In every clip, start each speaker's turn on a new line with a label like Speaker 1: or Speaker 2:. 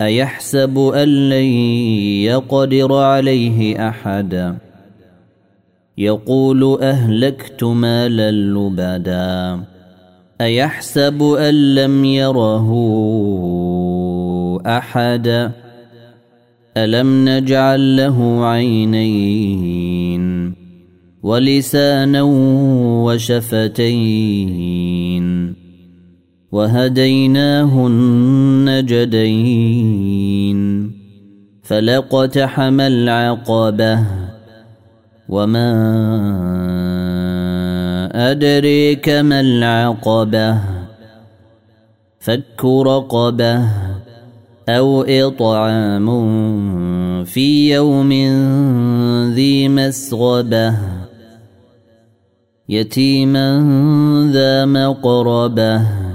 Speaker 1: أيحسب أن لن يقدر عليه احدا يقول أهلكت مالا لبدا. أيحسب أن لم يره احدا ألم نجعل له عينين ولسانا وشفتين؟ وهديناه النجدين فلقتحم العقبة وما أدريك ما العقبة فك رقبة أو إطعام في يوم ذي مسغبة يتيما ذا مقربة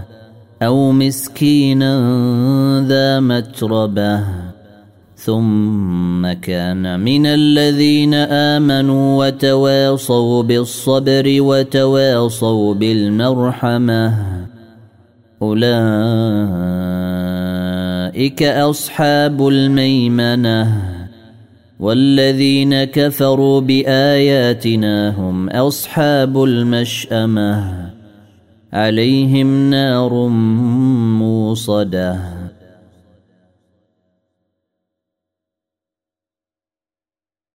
Speaker 1: أو مسكينا ذا متربة. ثم كان من الذين آمنوا وتواصوا بالصبر وتواصوا بالمرحمة. أولئك أصحاب الميمنة. والذين كفروا بآياتنا هم أصحاب المشأمة. عليهم نار موصدة.